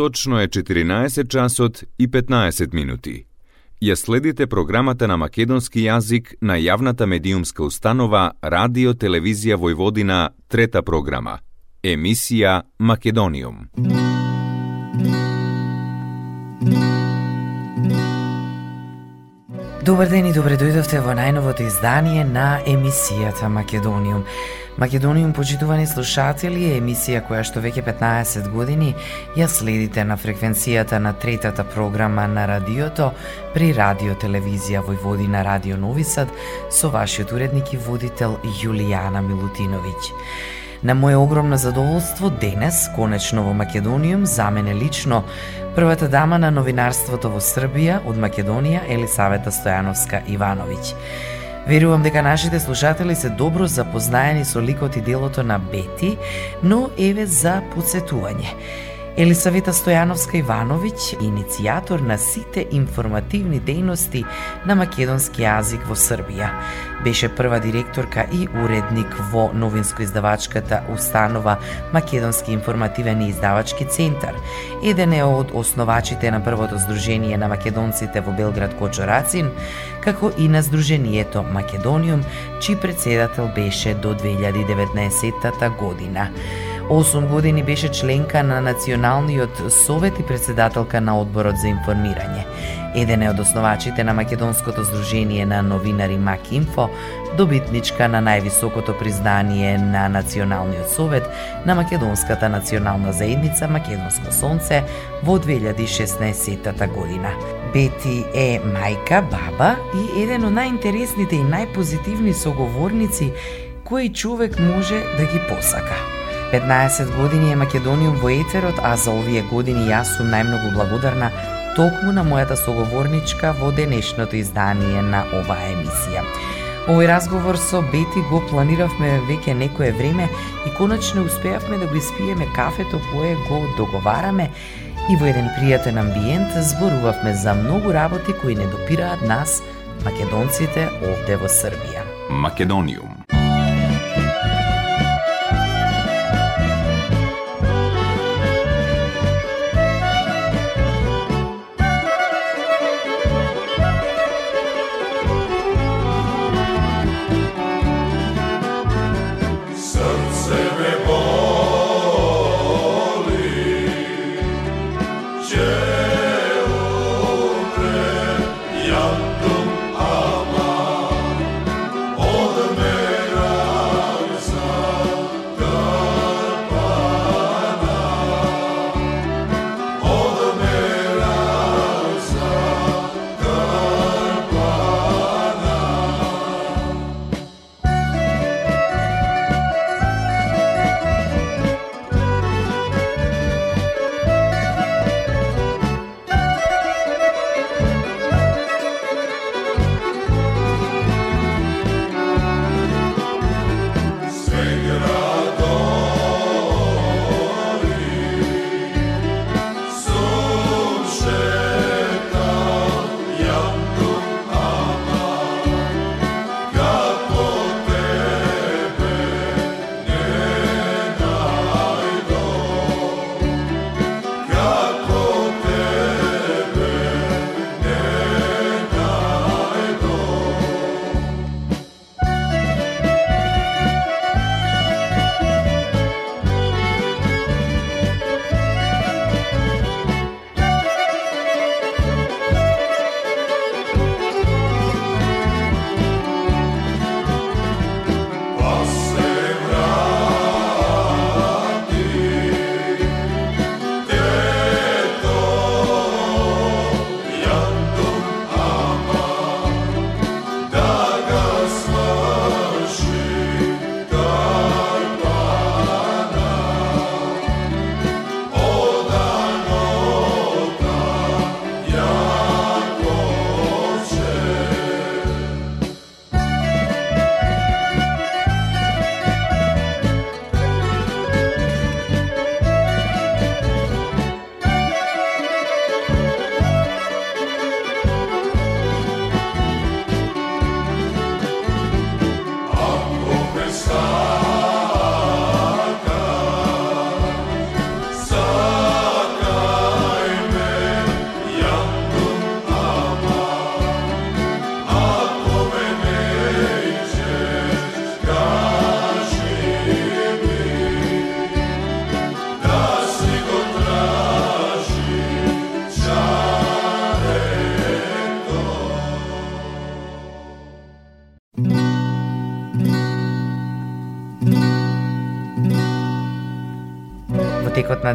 Точно е 14 часот и 15 минути. Ја следите програмата на македонски јазик на јавната медиумска установа Радио Телевизија Војводина, трета програма. Емисија Македониум. Добар ден и добре дојдовте во најновото издание на емисијата Македониум. Македониум почитувани слушатели е емисија која што веќе 15 години ја следите на фреквенцијата на третата програма на радиото при Радио Телевизија Војводина Радио Нови Сад со вашиот уредник и водител Јулијана Милутиновиќ. На моје огромно задоволство денес, конечно во Македониум, за мене лично, првата дама на новинарството во Србија од Македонија Елисавета Стојановска Ивановиќ. Верувам дека нашите слушатели се добро запознаени со ликот и делото на Бети, но еве за подсетување. Елисавета Стојановска Ивановиќ, иницијатор на сите информативни дејности на македонски јазик во Србија. Беше прва директорка и уредник во новинско-издавачката установа Македонски информативен и издавачки центар. Еден е од основачите на првото здружение на македонците во Белград Кочорацин, како и на здружението Македониум, чиј председател беше до 2019 година. 8 години беше членка на Националниот совет и председателка на Одборот за информирање. Еден е од основачите на Македонското здружение на новинари МакИнфо, добитничка на највисокото признание на Националниот совет на Македонската национална заедница Македонско сонце во 2016 година. Бети е мајка, баба и еден од најинтересните и најпозитивни соговорници кои човек може да ги посака. 15 години е Македониум во етерот, а за овие години јас сум најмногу благодарна токму на мојата соговорничка во денешното издание на оваа емисија. Овој разговор со Бети го планиравме веќе некое време и конечно успеавме да го испиеме кафето кое го договараме и во еден пријатен амбиент зборувавме за многу работи кои не допираат нас, македонците овде во Србија. Македониум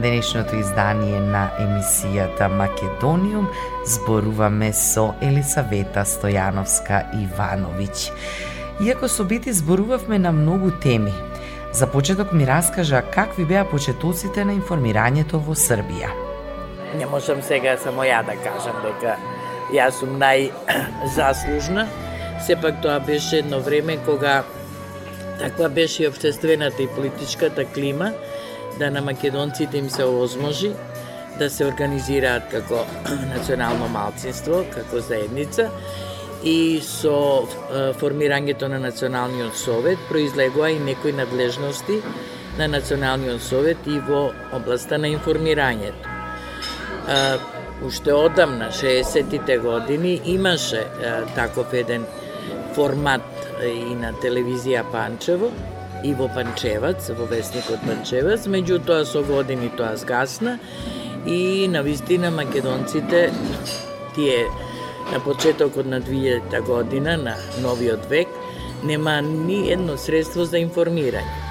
денешното издание на емисијата Македониум зборуваме со Елисавета Стојановска Ивановиќ. Иако со Бити зборувавме на многу теми, за почеток ми раскажа какви беа почетоците на информирањето во Србија. Не можам сега само ја да кажам дека јас сум најзаслужна. Сепак тоа беше едно време кога таква беше и обштествената и политичката клима, да на македонците им се овозможи да се организираат како национално малцинство, како заедница и со формирањето на Националниот совет произлегува и некои надлежности на Националниот совет и во областа на информирањето. Уште одамна, 60-тите години, имаше таков еден формат и на телевизија Панчево, и во Панчевац, во вестникот Панчевац, меѓутоа со години тоа згасна и на вистина македонците тие на почетокот на 2000 година, на новиот век, нема ни едно средство за информирање.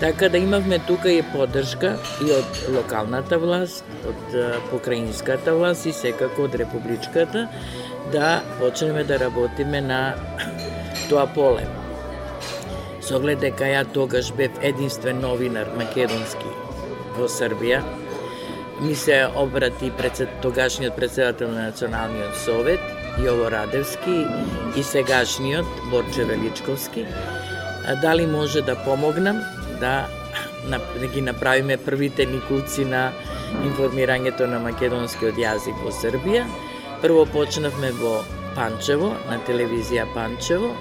Така да имавме тука и поддршка и од локалната власт, од покраинската власт и секако од републичката, да почнеме да работиме на тоа поле. Со оглед дека ја тогаш бев единствен новинар македонски во Србија, ми се обрати председ, тогашниот председател на Националниот совет, Јово Радевски и сегашниот Борче Величковски, дали може да помогнам? Да, да ги направиме првите никуци на информирањето на македонскиот јазик во Србија. Прво почнавме во Панчево, на телевизија Панчево,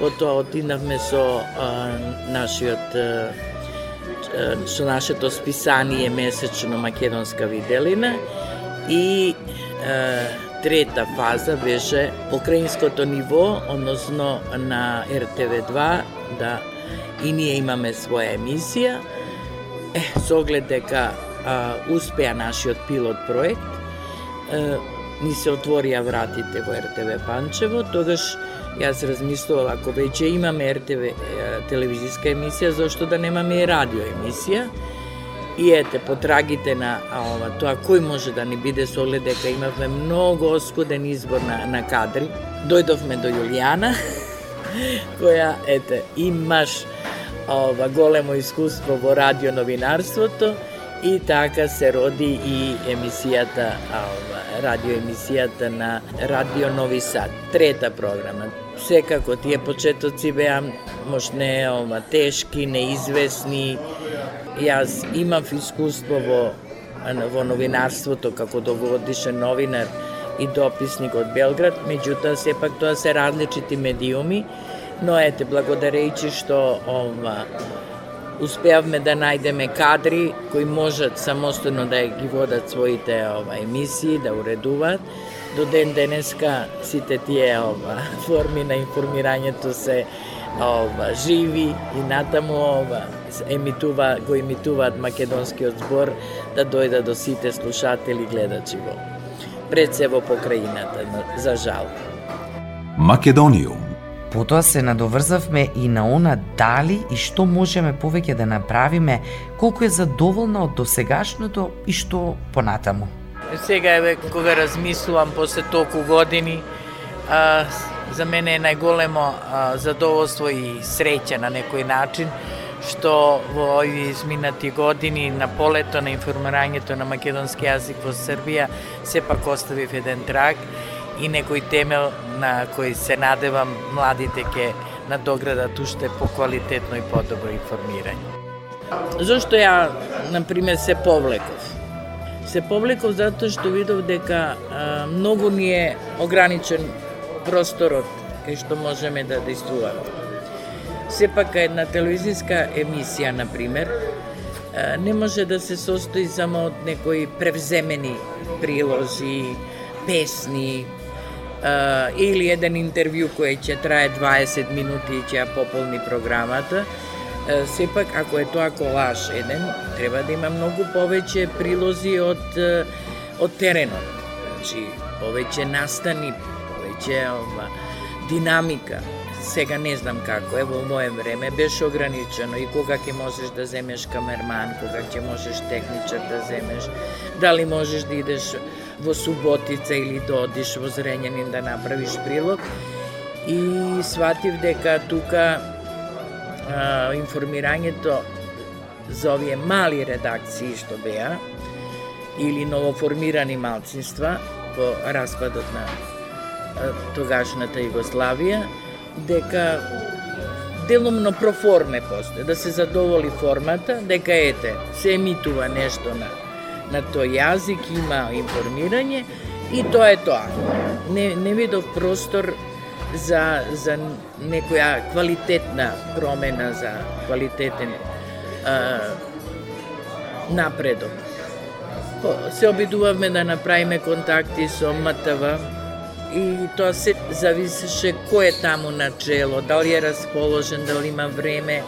потоа одинавме со а, нашиот а, со нашето списание месечно Македонска виделина и а, трета фаза беше покраинското ниво, односно на РТВ2, да и ние имаме своја емисија. Е, со оглед дека а, успеа нашиот пилот проект, е, ни се отворија вратите во РТВ Панчево, тогаш Јас размислувал, ако веќе имаме РТВ телевизиска емисија, зашто да немаме и радио емисија? И ете, потрагите на ова, тоа кој може да ни биде со оглед дека имавме многу оскуден избор на, на кадри. Дојдовме до Јулијана, која, ете, имаш ова, големо искуство во радио новинарството и така се роди и емисијата, ова, радио емисијата на Радио Нови Сад, трета програма. Секако тие почетоци беа можне ова тешки, неизвестни. Јас имав искуство во во новинарството како долгогодишен новинар и дописник од Белград, меѓутоа сепак тоа се различити медиуми, но ете благодарејќи што ова успеавме да најдеме кадри кои можат самостојно да ги водат своите ова емисии, да уредуваат. До ден денеска сите тие ова форми на информирањето се ова живи и натаму ова емитува го емитуваат македонскиот збор да дојде до сите слушатели гледачи во пред се во покраината за жал. Македониум Потоа се надоврзавме и на она дали и што можеме повеќе да направиме, колку е задоволна од досегашното и што понатаму. Сега еве кога размислувам после толку години, а, за мене е најголемо а, задоволство и среќа на некој начин што во овие изминати години на полето на информирањето на македонски јазик во Србија сепак оставив еден траг и некој темел на кој се надевам младите ке надоградат уште по-квалитетно и подобро информирање. Зошто ја, на пример, се повлеков? Се повлеков затоа што видов дека а, многу ни е ограничен просторот кај што можеме да действуваме. Сепак една телевизиска емисија, на пример, не може да се состои само од некои превземени прилози, песни, или еден интервју кој ќе трае 20 минути и ќе ја пополни програмата, сепак ако е тоа колаж еден, треба да има многу повеќе прилози од од теренот. Значи, повеќе настани, повеќе ова, динамика. сега не знам како, е во моје време беше ограничено и кога ќе можеш да земеш камерман, кога ќе можеш техничар да земеш, дали можеш да идеш во Суботица или да одиш во Зренјанин да направиш прилог. И сватив дека тука а, информирањето за овие мали редакции што беа, или новоформирани малцинства по распадот на тогашната Југославија, дека делумно проформе постои, да се задоволи формата, дека ете, се емитува нешто на, на тој јазик, има информирање и тоа е тоа. Не, не видов простор за, за некоја квалитетна промена, за квалитетен а, напредок. Се обидувавме да направиме контакти со МТВ, и тоа се зависеше кој е таму на чело, дали е расположен, дали има време.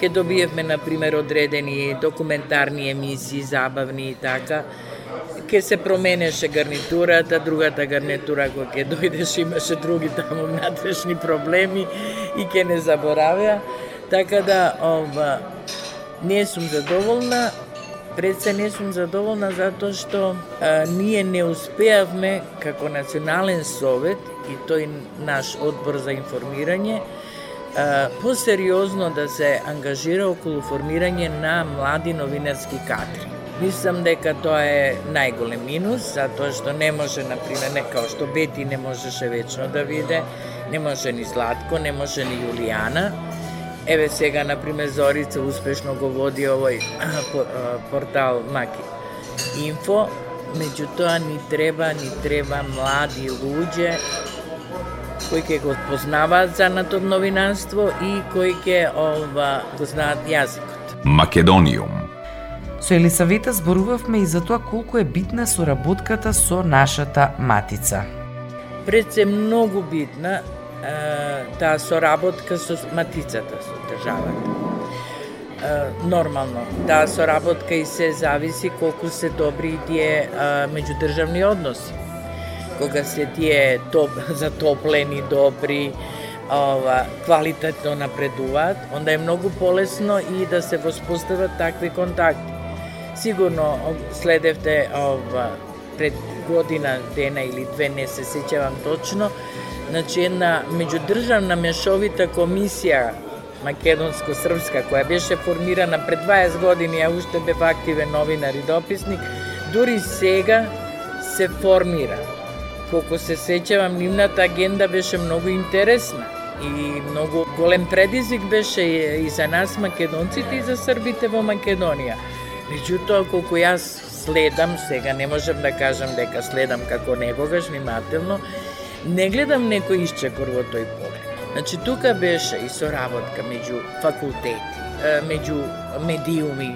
Ке добиевме, например, одредени документарни емисии, забавни и така. Ке се променеше гарнитурата, другата гарнитура која ке дојдеш имаше други таму внатрешни проблеми и ке не заборавеа. Така да, ова, не сум задоволна, Пред се не сум задоволна затоа што а, ние не успеавме како Национален совет и тој наш одбор за информирање а, посериозно да се ангажира околу формирање на млади новинарски кадри. Мислам дека тоа е најголем минус, затоа што не може, например, не као што Бети не можеше вечно да виде, не може ни Златко, не може ни Јулијана, Еве сега, например, Зорица успешно го води овој портал Маки Инфо, меѓутоа ни треба, ни треба млади луѓе кои ќе го познаваат занатот новинарство и кои ќе ова го знаат јазикот. Македониум Со Елисавета зборувавме и за тоа колку е битна соработката со нашата матица. Пред се многу битна, таа соработка со матицата, со државата. Нормално, таа соработка и се зависи колку се добри тие меѓудржавни односи. Кога се тие топ, затоплени, добри, ова, квалитетно напредуваат, онда е многу полесно и да се воспостават такви контакти. Сигурно следевте ова, пред година, дена или две, не се сеќавам точно, значи една меѓудржавна мешовита комисија македонско-српска која беше формирана пред 20 години, а уште бев активен новинар и дописник, дури сега се формира. Колку се сеќавам, нивната агенда беше многу интересна и многу голем предизвик беше и за нас македонците и за србите во Македонија. Меѓутоа, колку јас следам, сега не можам да кажам дека следам како некогаш внимателно, не гледам некој исчекор во тој поглед. Значи, тука беше и соработка меѓу факултети, меѓу медиуми.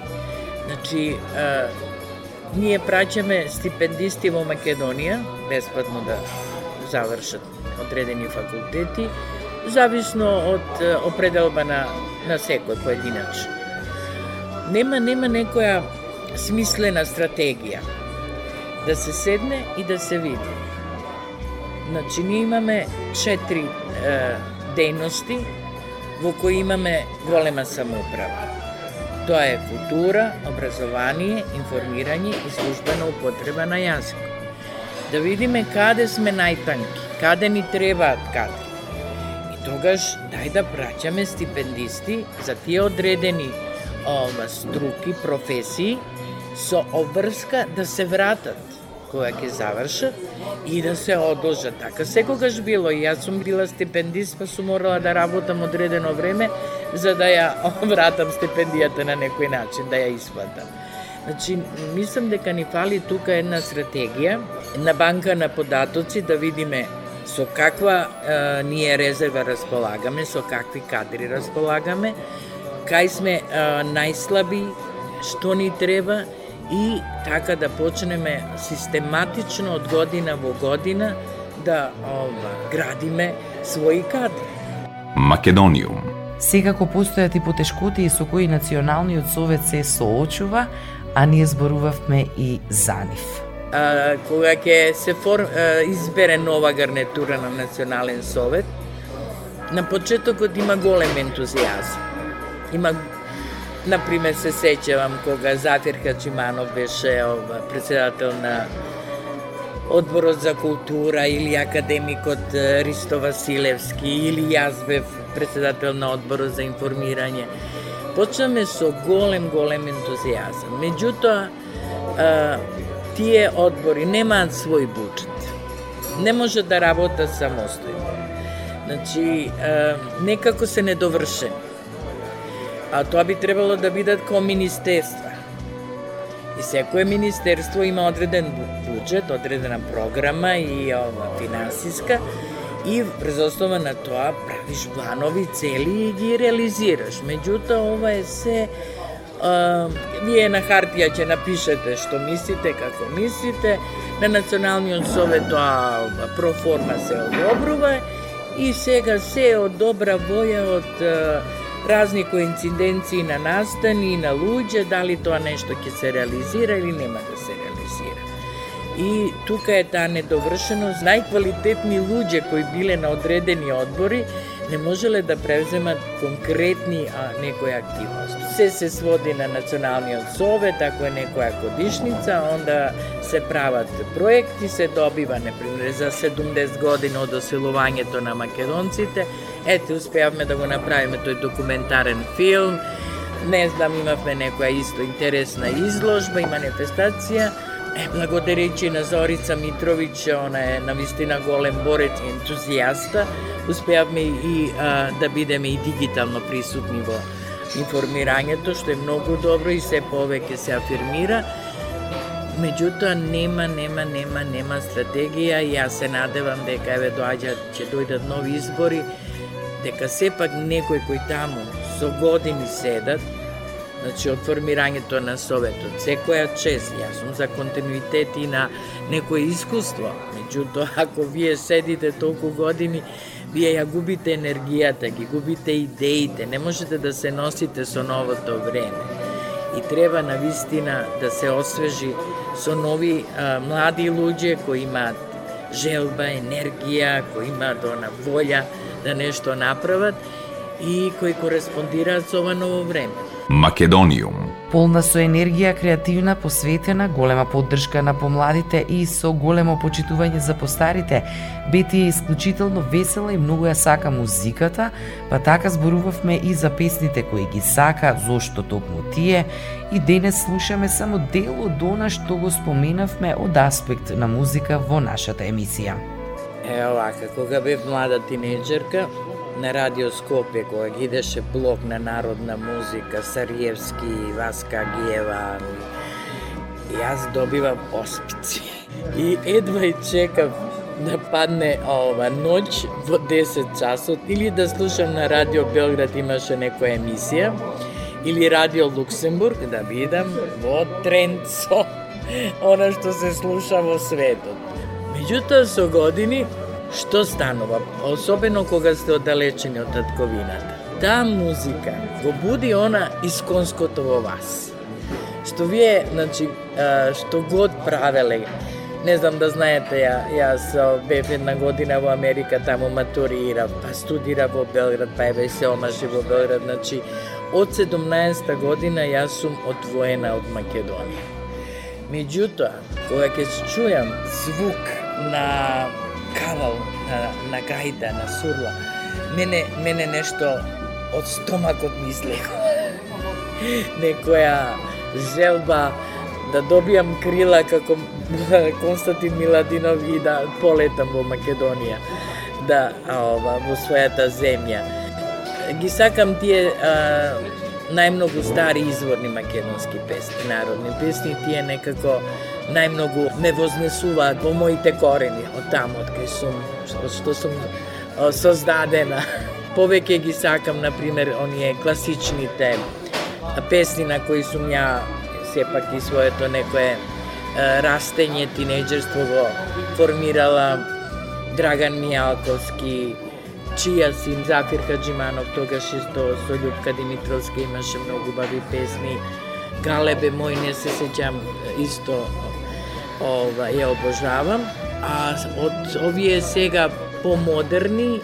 Значи, ние праќаме стипендисти во Македонија, бесплатно да завршат одредени факултети, зависно од определба на, на секој поединач. Нема, нема некоја смислена стратегија да се седне и да се види Значи, ние имаме четири е, дејности во кои имаме голема самоуправа. Тоа е култура, образование, информирање и службена употреба на јазикот. Да видиме каде сме најтанки, каде ни требаат кадри. И тогаш дај да праќаме стипендисти за тие одредени ова, струки, професии со обврска да се вратат кога ќе завршат и да се одолжат. Така секогаш било и јас сум била стипендист, па сум морала да работам одредено време за да ја вратам стипендијата на некој начин, да ја исплатам. Значи, мислам дека ни фали тука една стратегија, на банка на податоци да видиме со каква е, ние резерва располагаме, со какви кадри располагаме, кај сме е, најслаби, што ни треба и така да почнеме систематично од година во година да ова, градиме своји кадри. Македониум. Секако постојат и потешкоти со кои Националниот совет се соочува, а ние зборувавме и за нив. А, кога ќе се фор, а, избере нова гарнитура на Национален совет, на почетокот има голем ентузијазм. Има Например, се сеќавам кога Затирка Чиманов беше ова, председател на Одборот за култура или академикот Ристо Василевски или јас бев председател на Одборот за информирање. Почнаме со голем, голем ентузијазам. Меѓутоа, тие одбори немаат свој буџет. Не може да работат самостојно. Значи, некако се недовршени а тоа би требало да бидат као министерства. И секое министерство има одреден буџет, одредена програма и ова финансиска и врз основа на тоа правиш планови, цели и ги реализираш. Меѓутоа, ова е се а, вие на хартија ќе напишете што мислите, како мислите, на Националниот совет тоа проформа се одобрува и сега се од добра воја од разни коинциденции на настани и на луѓе, дали тоа нешто ќе се реализира или нема да се реализира. И тука е таа недовршеност, најквалитетни луѓе кои биле на одредени одбори, не можеле да превземат конкретни а, некои активности. Се се своди на Националниот совет, ако е некоја годишница, онда се прават проекти, се добива, например, за 70 години од оселувањето на македонците, ете, успеавме да го направиме тој документарен филм, не знам, имавме некоја исто интересна изложба и манифестација, Е, благодарејќи на Зорица Митровиќ, она е навистина голем борец и ентузијаста, успеавме и а, да бидеме и дигитално присутни во информирањето, што е многу добро и се повеќе се афирмира. Меѓутоа нема, нема, нема, нема стратегија и јас се надевам дека еве доаѓа, ќе дојдат нови избори, дека сепак некој кој таму со години седат, значи од формирањето на Советот. Секоја чест, јас сум за континуитет и на некое искуство. Меѓутоа, ако вие седите толку години, вие ја губите енергијата, ги губите идеите, не можете да се носите со новото време. И треба на вистина да се освежи со нови а, млади луѓе кои имаат желба, енергија, кои имаат она волја да нешто направат и кои кореспондираат со ова ново време. Македониум. Полна со енергија, креативна, посветена, голема поддршка на помладите и со големо почитување за постарите. Бети е исклучително весела и многу ја сака музиката, па така зборувавме и за песните кои ги сака, зошто токму тие, и денес слушаме само дел од она што го споменавме од аспект на музика во нашата емисија. Е, овака, кога бев млада тинеджерка, на Радио Скопје кога ги идеше блок на народна музика, Сариевски, Васка Гиева, и јас добивам оспици. И едва и чекав да падне ова ноќ во 10 часот или да слушам на Радио Белград имаше некоја емисија или Радио Луксембург да видам во тренд со она што се слуша во светот. Меѓутоа со години Што станува, особено кога сте оддалечени од татковината? Таа музика го буди она исконското во вас. Што вие, значи, што год правеле, не знам да знаете, ја, јас бев една година во Америка, таму матурирав, па студирав во Белград, па еве се омаши во Белград, значи, од 17 година јас сум одвоена од Македонија. Меѓутоа, кога ќе чујам звук на кавал на, на гајда, на сурла, мене, мене нешто од стомакот ми излегува. Некоја желба да добијам крила како Константин Миладинов и да полетам во Македонија, да ова во својата земја. Ги сакам тие а, најмногу стари изворни македонски песни, народни песни, тие некако најмногу ме вознесуваат во моите корени, од таму од кај сум, што, што сум создадена. Повеќе ги сакам, на пример, оние класичните песни на кои сум ја сепак и своето некое растење, тинеџерство го формирала Драган Мијалковски, чија син Зафир Хаджиманов тогаш исто со Лјупка Димитровска имаше многу бави песни. Галебе мој не се сеќам исто ова, ја обожавам, а од овие сега помодерни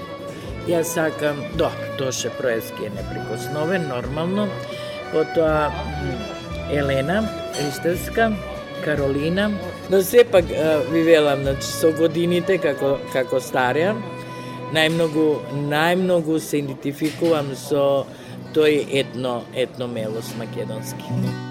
Јас сакам, добро, Тоше Проевски е неприкосновен, нормално. Потоа Елена Ристевска, Каролина. Но сепак ви велам, значи, со годините како, како старија, најмногу, најмногу се идентификувам со тој етно, етно мелос македонски.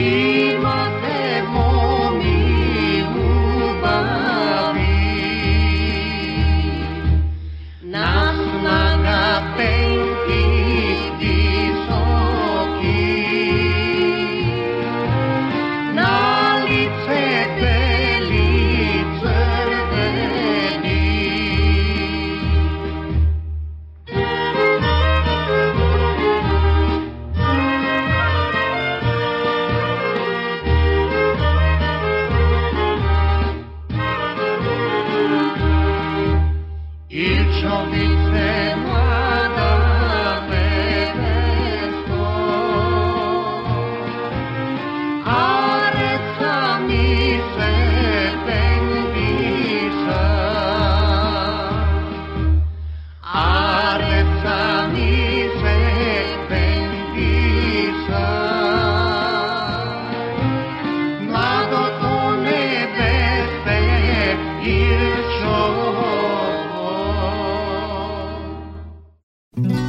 you.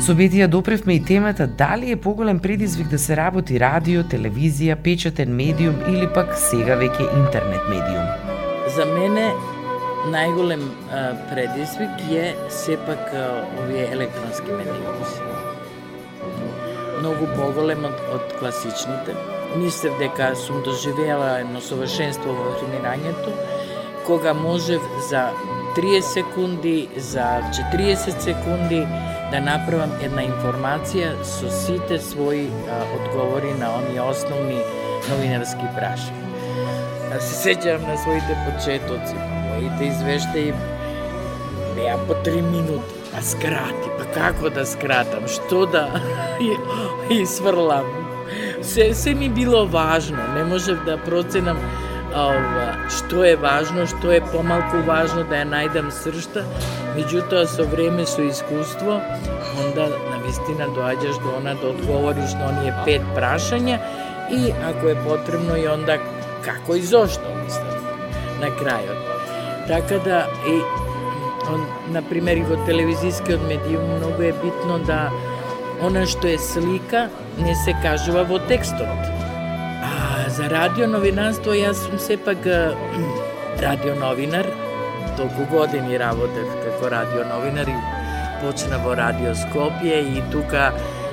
Со Бетија допревме и темата дали е поголем предизвик да се работи радио, телевизија, печатен медиум или пак сега веќе интернет медиум. За мене најголем предизвик е сепак овие електронски медиуми. Многу поголем од, од класичните. Мислев дека сум доживеала едно совршенство во времењето, кога можев за 30 секунди, за 40 секунди да направам една информација со сите своји а, одговори на оние основни новинарски прашања. Се сеќавам на своите почетоци, па моите извештаи беа по три минути, па скрати, па како да скратам, што да и сврлам. Се, се ми било важно, не можев да проценам ова, што е важно, што е помалку важно да ја најдам сршта, меѓутоа со време, со искуство, онда на вистина доаѓаш до она да одговориш на оние пет прашања и ако е потребно и онда како и зошто, мислам, на крајот. Така да и он, например и во телевизискиот медиум многу е битно да она што е слика не се кажува во текстот. А за радио новинарство јас сум сепак радио новинар, толку години работев како радио новинар и почна во Радио Скопје и тука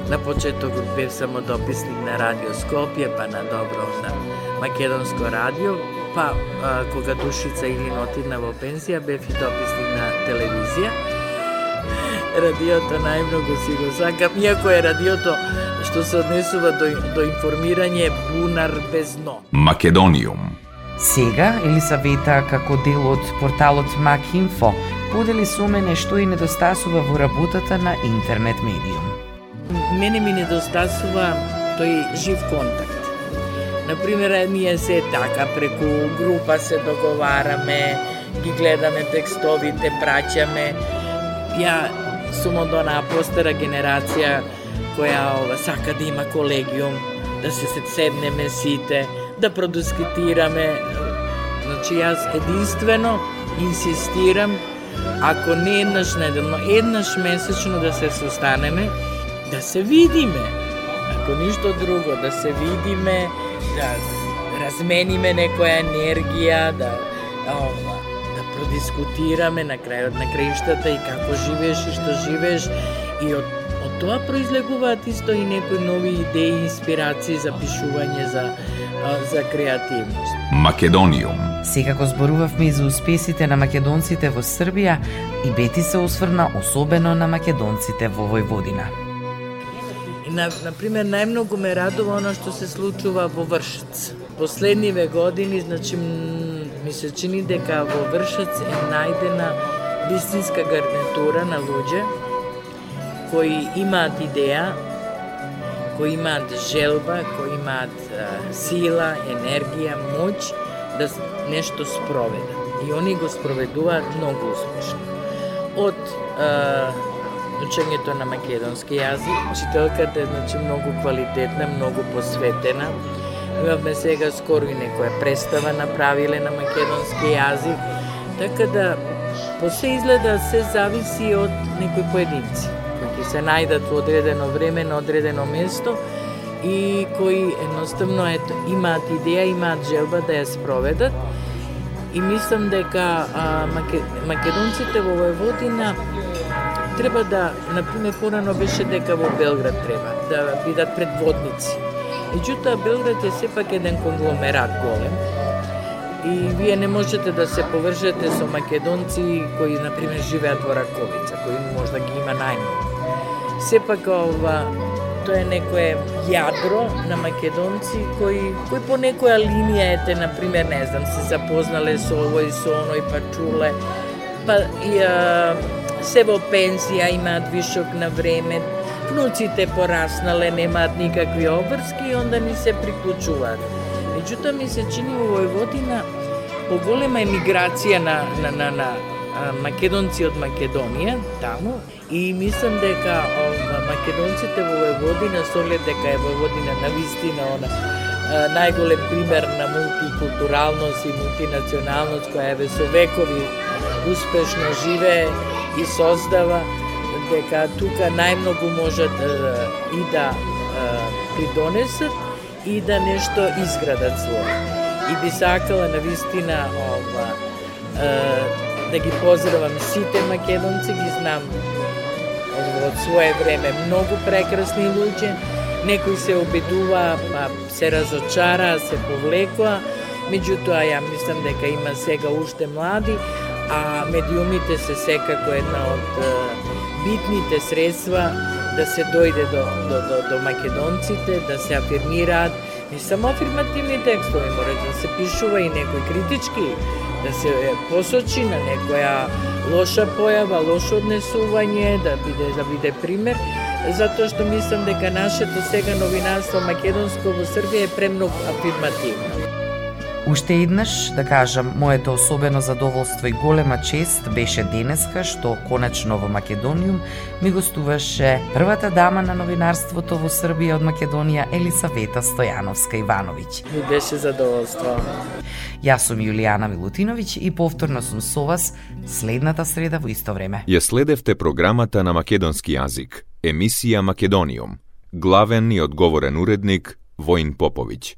На почеток бев само дописник на Радио Скопје, па на Добро на Македонско радио, па а, кога Душица или отидна во пензија, бев и дописник на телевизија. Радиото најмногу си го сакам, иако е радиото што се однесува до, до информирање бунар без дно. Македониум. Сега Елисавета како дел од порталот Макинфо подели со мене што и недостасува во работата на интернет медиум. Мене ми недостасува тој жив контакт. Например, ние се така преку група се договараме, ги гледаме текстовите, праќаме. Ја сум од онаа постара генерација која ова, сака да има колегиум, да се седнеме сите, да продискутираме. Значи, јас единствено инсистирам, ако не еднаш неделно, еднаш месечно да се состанеме, да се видиме. Ако ништо друго, да се видиме, да размениме некоја енергија, да, ова, да продискутираме на крајот на краиштата и како живееш и што живееш и од Од тоа произлегуваат исто и некои нови идеи и инспирации за пишување за за креативност. Македониум. Секако зборувавме и за успесите на македонците во Србија и Бети се осврна особено на македонците во Војводина. На, на пример, најмногу ме радува оно што се случува во Вршец. Последниве години, значи, ми се чини дека во Вршец е најдена вистинска гарнитура на луѓе кои имаат идеја, кои имаат желба, кои имаат а, сила, енергија, моќ да нешто спроведат. И они го спроведуваат многу успешно. Од а, учењето на македонски јазик, учителката е значи многу квалитетна, многу посветена. Имавме сега скоро и некоја представа направиле на македонски јазик, така да по се изгледа се зависи од некои поединци се најдат во одредено време на одредено место и кои едноставно ето, имаат идеја, имаат желба да ја спроведат. И мислам дека а, маке, македонците во Војводина треба да, например, порано беше дека во Белград треба да бидат предводници. Меѓутоа, Белград е сепак еден конгломерат голем, и вие не можете да се површете со македонци кои, например, живеат во Раковица, кои можда ги има најмногу сепак ова тоа е некое јадро на македонци кои кои по некоја линија ете на пример не знам се запознале со овој со оној па чуле. Па и а, се во пензија имаат вишок на време внуците пораснале немаат никакви обврски и онда ни се приклучуваат. Меѓутоа ми се чини во Војводина поголема емиграција на, на, на, на македонци од Македонија таму и мислам дека македонците во Војводина со оглед дека е Војводина на вистина она најголем пример на мултикултуралност и мултинационалност која еве со векови успешно живее и создава дека тука најмногу можат и да придонесат и да нешто изградат своје. И би сакала на вистина ова да ги поздравам сите македонци, ги знам од свое време. Многу прекрасни луѓе, некои се обидува, па се разочара, се повлекоа, меѓутоа ја мислам дека има сега уште млади, а медиумите се секако една од битните средства да се дојде до, до, до, до македонците, да се афирмираат. Не само афирмативни текстови, мора да се пишува и некои критички да се посочи на некоја лоша појава, лошо однесување, да биде да биде пример, затоа што мислам дека нашето сега новинарство македонско во Србија е премногу афирмативно. Уште еднаш, да кажам, моето особено задоволство и голема чест беше денеска што конечно во Македониум ми гостуваше првата дама на новинарството во Србија од Македонија Елисавета Стојановска Ивановиќ. Ми беше задоволство. Јас сум Јулијана Милутиновиќ и повторно сум со вас следната среда во исто време. Ја следевте програмата на македонски јазик, емисија Македониум. Главен и одговорен уредник Воин Поповиќ.